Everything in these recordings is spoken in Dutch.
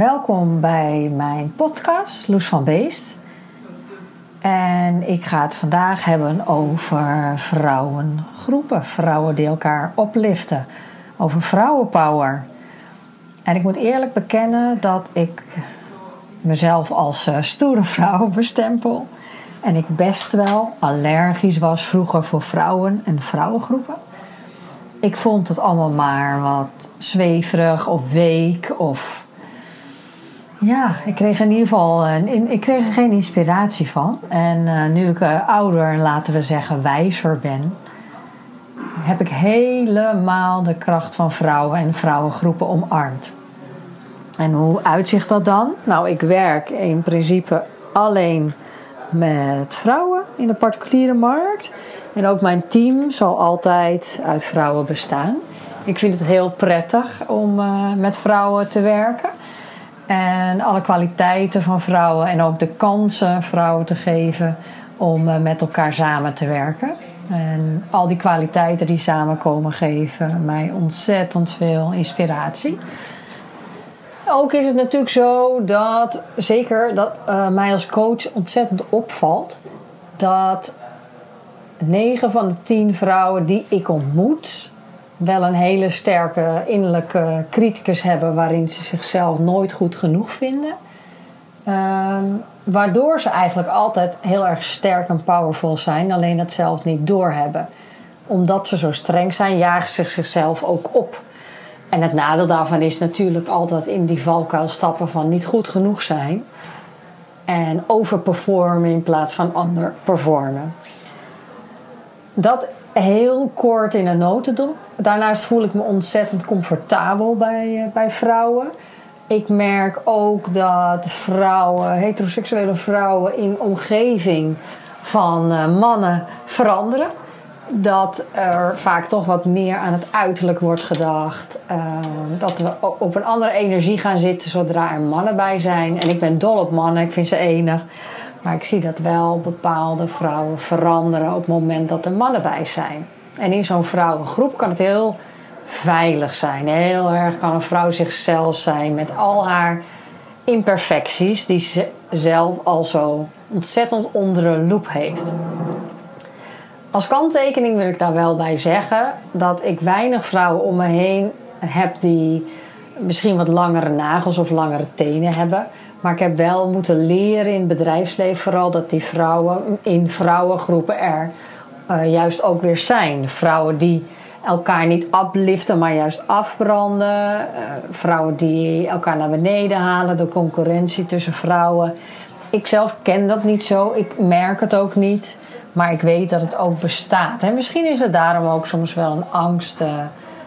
Welkom bij mijn podcast, Loes van Beest. En ik ga het vandaag hebben over vrouwengroepen, vrouwen die elkaar opliften, over vrouwenpower. En ik moet eerlijk bekennen dat ik mezelf als uh, stoere vrouw bestempel. En ik best wel allergisch was vroeger voor vrouwen en vrouwengroepen. Ik vond het allemaal maar wat zweverig of week of ja, ik kreeg in ieder geval een, ik kreeg er geen inspiratie van. En uh, nu ik uh, ouder en laten we zeggen wijzer ben, heb ik helemaal de kracht van vrouwen en vrouwengroepen omarmd. En hoe uitzicht dat dan? Nou, ik werk in principe alleen met vrouwen in de particuliere markt. En ook mijn team zal altijd uit vrouwen bestaan. Ik vind het heel prettig om met vrouwen te werken. En alle kwaliteiten van vrouwen en ook de kansen vrouwen te geven om uh, met elkaar samen te werken. En al die kwaliteiten die samenkomen geven mij ontzettend veel inspiratie. Ook is het natuurlijk zo dat, zeker dat uh, mij als coach ontzettend opvalt, dat 9 van de 10 vrouwen die ik ontmoet, wel een hele sterke innerlijke criticus hebben waarin ze zichzelf nooit goed genoeg vinden. Uh, waardoor ze eigenlijk altijd heel erg sterk en powerful zijn, alleen dat zelf niet doorhebben. Omdat ze zo streng zijn, jagen ze zichzelf ook op. En het nadeel daarvan is natuurlijk altijd in die valkuil stappen van niet goed genoeg zijn. En overperformen in plaats van underperformen. Dat heel kort in een notendop. Daarnaast voel ik me ontzettend comfortabel bij, eh, bij vrouwen. Ik merk ook dat vrouwen, heteroseksuele vrouwen in omgeving van eh, mannen veranderen dat er vaak toch wat meer aan het uiterlijk wordt gedacht. Uh, dat we op een andere energie gaan zitten zodra er mannen bij zijn. En ik ben dol op mannen, ik vind ze enig. Maar ik zie dat wel bepaalde vrouwen veranderen op het moment dat er mannen bij zijn. En in zo'n vrouwengroep kan het heel veilig zijn. Heel erg kan een vrouw zichzelf zijn met al haar imperfecties, die ze zelf al zo ontzettend onder een loep heeft. Als kanttekening wil ik daar wel bij zeggen dat ik weinig vrouwen om me heen heb die misschien wat langere nagels of langere tenen hebben. Maar ik heb wel moeten leren in het bedrijfsleven vooral dat die vrouwen in vrouwengroepen er uh, juist ook weer zijn. Vrouwen die elkaar niet upliften, maar juist afbranden. Uh, vrouwen die elkaar naar beneden halen, de concurrentie tussen vrouwen. Ik zelf ken dat niet zo, ik merk het ook niet. Maar ik weet dat het ook bestaat. En misschien is er daarom ook soms wel een angst uh,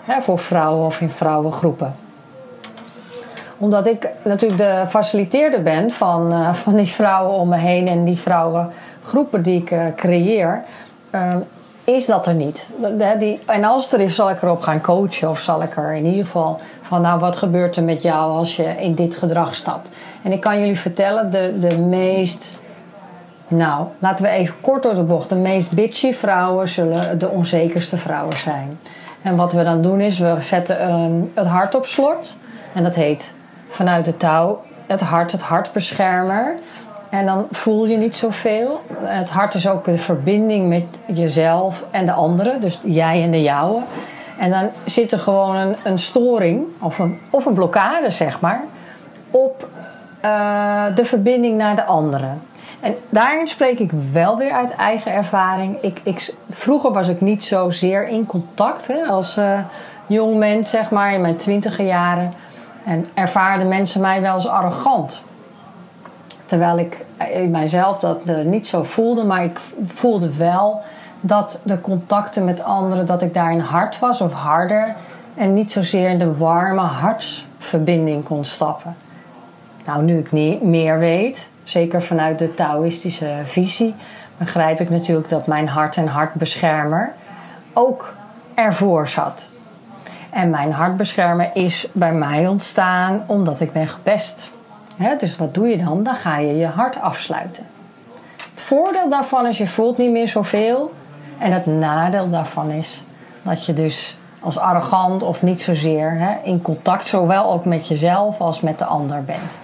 hè, voor vrouwen of in vrouwengroepen. Omdat ik natuurlijk de faciliteerder ben van, uh, van die vrouwen om me heen en die vrouwengroepen die ik uh, creëer, is dat er niet. Die, en als het er is, zal ik erop gaan coachen of zal ik er in ieder geval van, nou, wat gebeurt er met jou als je in dit gedrag stapt? En ik kan jullie vertellen, de, de meest nou, laten we even kort door de bocht. De meest bitchy vrouwen zullen de onzekerste vrouwen zijn. En wat we dan doen is, we zetten um, het hart op slot. En dat heet vanuit de touw het hart, het hartbeschermer. En dan voel je niet zoveel. Het hart is ook de verbinding met jezelf en de anderen. Dus jij en de jouwe. En dan zit er gewoon een, een storing of een, of een blokkade, zeg maar, op uh, de verbinding naar de anderen. En daarin spreek ik wel weer uit eigen ervaring. Ik, ik, vroeger was ik niet zozeer in contact hè, als uh, jong mens, zeg maar, in mijn twintiger jaren. En ervaarden mensen mij wel als arrogant. Terwijl ik in mijzelf dat uh, niet zo voelde, maar ik voelde wel dat de contacten met anderen, dat ik daarin hard was of harder. En niet zozeer in de warme hartsverbinding kon stappen. Nou, nu ik meer weet, zeker vanuit de Taoïstische visie, begrijp ik natuurlijk dat mijn hart en hartbeschermer ook ervoor zat. En mijn hartbeschermer is bij mij ontstaan omdat ik ben gepest. dus wat doe je dan? Dan ga je je hart afsluiten. Het voordeel daarvan is je voelt niet meer zoveel. En het nadeel daarvan is dat je dus als arrogant of niet zozeer in contact, zowel ook met jezelf als met de ander bent.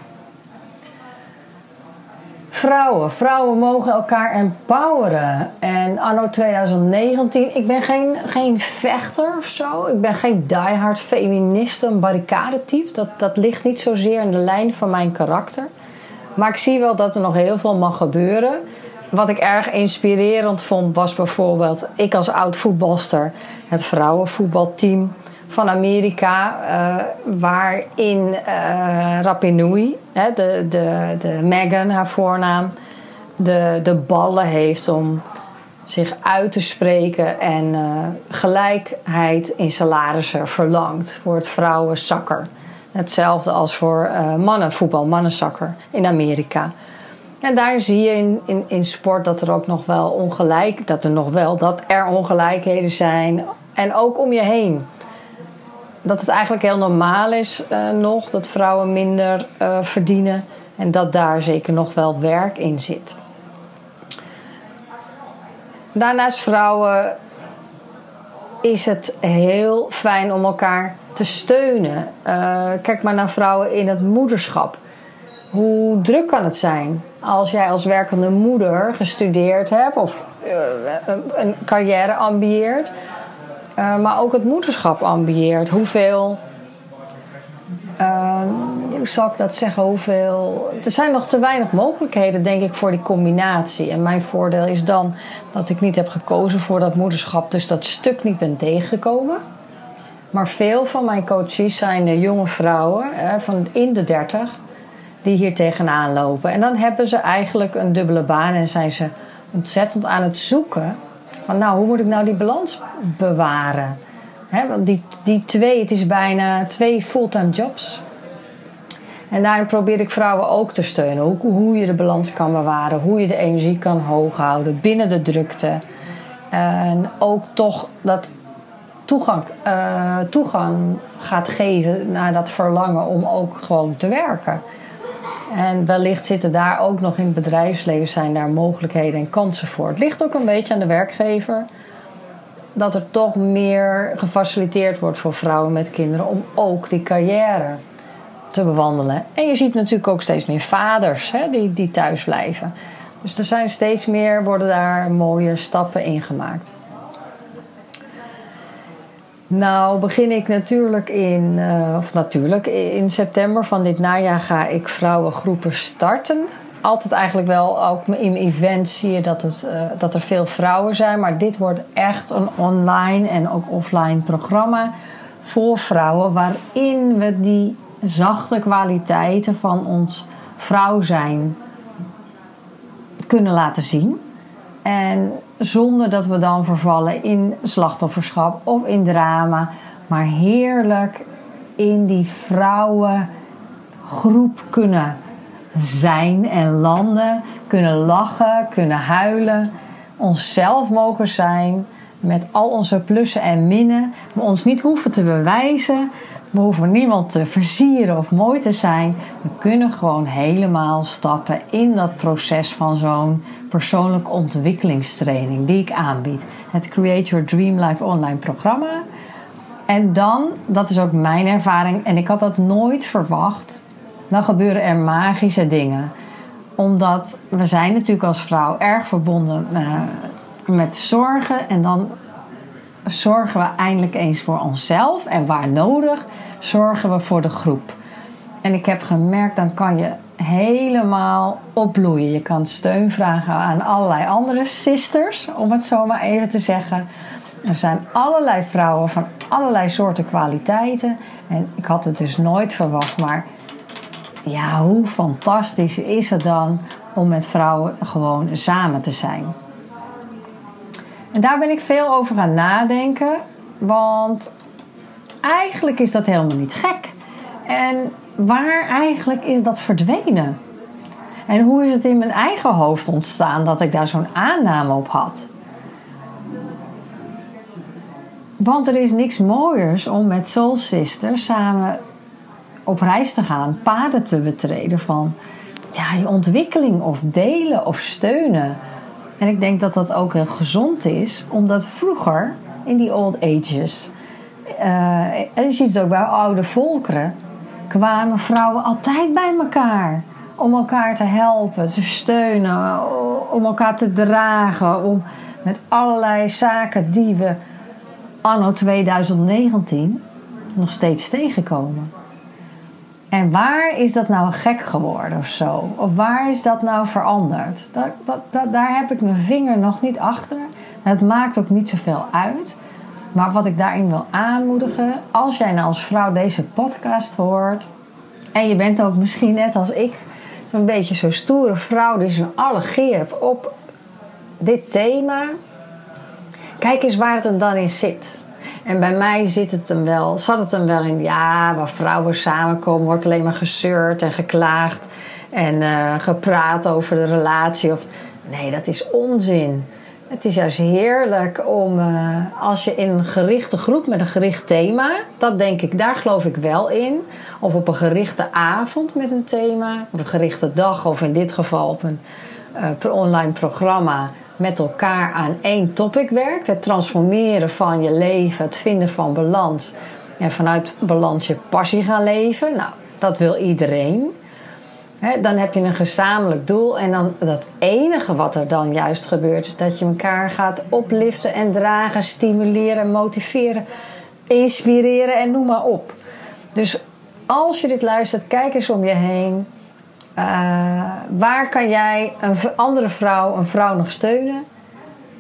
Vrouwen. Vrouwen mogen elkaar empoweren. En anno 2019, ik ben geen, geen vechter of zo. Ik ben geen diehard feminist, een barricadetype. Dat, dat ligt niet zozeer in de lijn van mijn karakter. Maar ik zie wel dat er nog heel veel mag gebeuren. Wat ik erg inspirerend vond, was bijvoorbeeld ik als oud voetbalster, het vrouwenvoetbalteam van Amerika, uh, waarin uh, hè, de, de, de Megan, haar voornaam, de, de ballen heeft om zich uit te spreken en uh, gelijkheid in salarissen verlangt voor het vrouwensakker. Hetzelfde als voor mannenvoetbal, mannensakker in Amerika. En daar zie je in, in, in sport dat er ook nog wel ongelijk, dat er nog wel, dat er ongelijkheden zijn. En ook om je heen. Dat het eigenlijk heel normaal is uh, nog dat vrouwen minder uh, verdienen. En dat daar zeker nog wel werk in zit. Daarnaast vrouwen is het heel fijn om elkaar te steunen. Uh, kijk maar naar vrouwen in het moederschap. Hoe druk kan het zijn als jij als werkende moeder gestudeerd hebt of een carrière ambieert, uh, maar ook het moederschap ambieert? Hoeveel. Uh, hoe zal ik dat zeggen? Hoeveel. Er zijn nog te weinig mogelijkheden, denk ik, voor die combinatie. En mijn voordeel is dan dat ik niet heb gekozen voor dat moederschap, dus dat stuk niet ben tegengekomen. Maar veel van mijn coaches zijn jonge vrouwen van in de 30 die hier tegenaan lopen. En dan hebben ze eigenlijk een dubbele baan en zijn ze ontzettend aan het zoeken van nou, hoe moet ik nou die balans bewaren? He, want die, die twee, het is bijna twee fulltime jobs. En daarin probeer ik vrouwen ook te steunen. Hoe, hoe je de balans kan bewaren, hoe je de energie kan hoog houden binnen de drukte. En ook toch dat toegang, uh, toegang gaat geven naar dat verlangen om ook gewoon te werken. En wellicht zitten daar ook nog in het bedrijfsleven zijn daar mogelijkheden en kansen voor. Het ligt ook een beetje aan de werkgever dat er toch meer gefaciliteerd wordt voor vrouwen met kinderen om ook die carrière te bewandelen. En je ziet natuurlijk ook steeds meer vaders hè, die, die thuis blijven. Dus er zijn steeds meer, worden daar mooie stappen in gemaakt. Nou, begin ik natuurlijk in, uh, of natuurlijk, in september van dit najaar ga ik vrouwengroepen starten. Altijd eigenlijk wel, ook in events zie je dat, het, uh, dat er veel vrouwen zijn. Maar dit wordt echt een online en ook offline programma voor vrouwen. Waarin we die zachte kwaliteiten van ons vrouw zijn kunnen laten zien. En zonder dat we dan vervallen in slachtofferschap of in drama. Maar heerlijk in die vrouwengroep kunnen zijn en landen. Kunnen lachen, kunnen huilen. Onszelf mogen zijn. Met al onze plussen en minnen. We ons niet hoeven te bewijzen. We hoeven niemand te versieren of mooi te zijn. We kunnen gewoon helemaal stappen in dat proces van zo'n persoonlijke ontwikkelingstraining die ik aanbied. Het Create Your Dream Life online programma. En dan, dat is ook mijn ervaring, en ik had dat nooit verwacht, dan gebeuren er magische dingen. Omdat we zijn natuurlijk als vrouw erg verbonden uh, met zorgen en dan zorgen we eindelijk eens voor onszelf en waar nodig zorgen we voor de groep. En ik heb gemerkt, dan kan je helemaal opbloeien. Je kan steun vragen aan allerlei andere sisters, om het zo maar even te zeggen. Er zijn allerlei vrouwen van allerlei soorten kwaliteiten. En ik had het dus nooit verwacht, maar ja, hoe fantastisch is het dan om met vrouwen gewoon samen te zijn? En daar ben ik veel over gaan nadenken, want eigenlijk is dat helemaal niet gek. En waar eigenlijk is dat verdwenen? En hoe is het in mijn eigen hoofd ontstaan dat ik daar zo'n aanname op had? Want er is niks mooiers om met Soul Sister samen op reis te gaan, paden te betreden van ja, je ontwikkeling of delen of steunen. En ik denk dat dat ook heel gezond is, omdat vroeger in die old ages uh, en je ziet het ook bij oude volkeren, kwamen vrouwen altijd bij elkaar. Om elkaar te helpen, te steunen, om elkaar te dragen. Om met allerlei zaken die we anno 2019 nog steeds tegenkomen. En waar is dat nou gek geworden of zo? Of waar is dat nou veranderd? Dat, dat, daar heb ik mijn vinger nog niet achter. Het maakt ook niet zoveel uit. Maar wat ik daarin wil aanmoedigen, als jij nou als vrouw deze podcast hoort. en je bent ook misschien net als ik een beetje zo'n stoere vrouw die zo'n allergie hebt op dit thema. Kijk eens waar het dan in zit. En bij mij zit het hem wel, zat het hem wel in, ja, waar vrouwen samenkomen, wordt alleen maar gezeurd en geklaagd en uh, gepraat over de relatie. Of, nee, dat is onzin. Het is juist heerlijk om, uh, als je in een gerichte groep met een gericht thema, dat denk ik, daar geloof ik wel in. Of op een gerichte avond met een thema, of een gerichte dag, of in dit geval op een uh, online programma met elkaar aan één topic werkt. Het transformeren van je leven, het vinden van balans. En vanuit balans je passie gaan leven. Nou, dat wil iedereen. dan heb je een gezamenlijk doel. En dan dat enige wat er dan juist gebeurt, is dat je elkaar gaat opliften en dragen, stimuleren, motiveren, inspireren en noem maar op. Dus als je dit luistert, kijk eens om je heen. Uh, waar kan jij een andere vrouw, een vrouw nog steunen?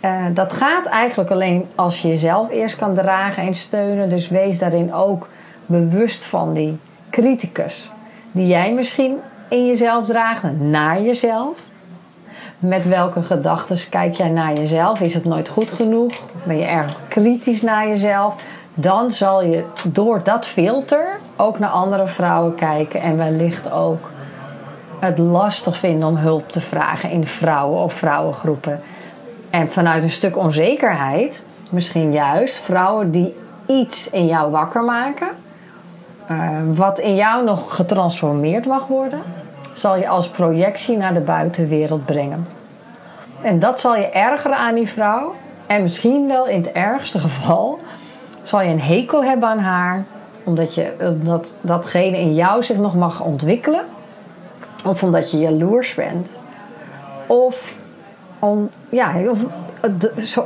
Uh, dat gaat eigenlijk alleen als je jezelf eerst kan dragen en steunen. Dus wees daarin ook bewust van die criticus. Die jij misschien in jezelf draagt, naar jezelf. Met welke gedachten kijk jij naar jezelf? Is het nooit goed genoeg? Ben je erg kritisch naar jezelf? Dan zal je door dat filter ook naar andere vrouwen kijken en wellicht ook het lastig vinden om hulp te vragen in vrouwen of vrouwengroepen. En vanuit een stuk onzekerheid, misschien juist vrouwen die iets in jou wakker maken, uh, wat in jou nog getransformeerd mag worden, zal je als projectie naar de buitenwereld brengen. En dat zal je ergeren aan die vrouw. En misschien wel in het ergste geval zal je een hekel hebben aan haar, omdat, je, omdat datgene in jou zich nog mag ontwikkelen of omdat je jaloers bent. Of, om, ja, of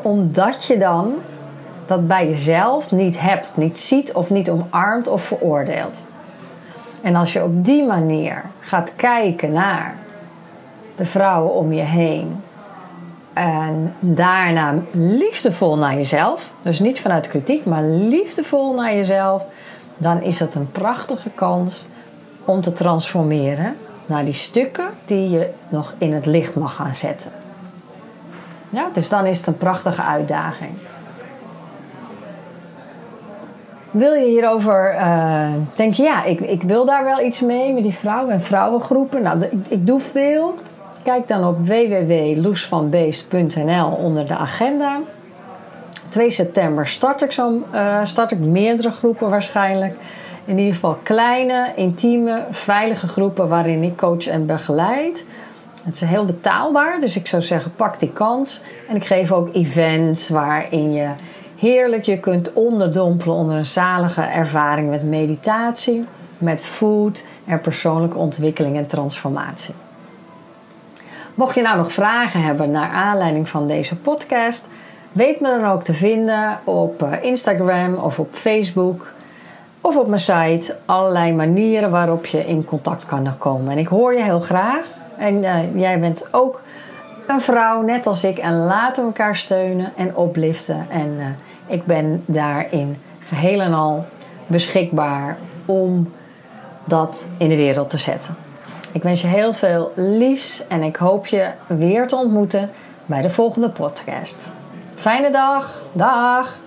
omdat je dan dat bij jezelf niet hebt, niet ziet of niet omarmt of veroordeelt. En als je op die manier gaat kijken naar de vrouwen om je heen en daarna liefdevol naar jezelf, dus niet vanuit kritiek, maar liefdevol naar jezelf, dan is dat een prachtige kans om te transformeren naar die stukken die je nog in het licht mag gaan zetten. Ja, dus dan is het een prachtige uitdaging. Wil je hierover, uh, denk je ja, ik, ik wil daar wel iets mee met die vrouwen en vrouwengroepen. Nou, ik, ik doe veel. Kijk dan op www.loesvanbeest.nl onder de agenda. 2 september start ik, zo, uh, start ik meerdere groepen waarschijnlijk in ieder geval kleine, intieme, veilige groepen waarin ik coach en begeleid. Het is heel betaalbaar, dus ik zou zeggen pak die kans. En ik geef ook events waarin je heerlijk je kunt onderdompelen onder een zalige ervaring met meditatie, met food en persoonlijke ontwikkeling en transformatie. Mocht je nou nog vragen hebben naar aanleiding van deze podcast, weet me dan ook te vinden op eh, Instagram of op Facebook of op mijn site allerlei manieren waarop je in contact kan komen. En ik hoor je heel graag. En uh, jij bent ook een vrouw, net als ik. En laten we elkaar steunen en opliften. En uh, ik ben daarin geheel en al beschikbaar om dat in de wereld te zetten. Ik wens je heel veel liefs en ik hoop je weer te ontmoeten bij de volgende podcast. Fijne dag. Dag.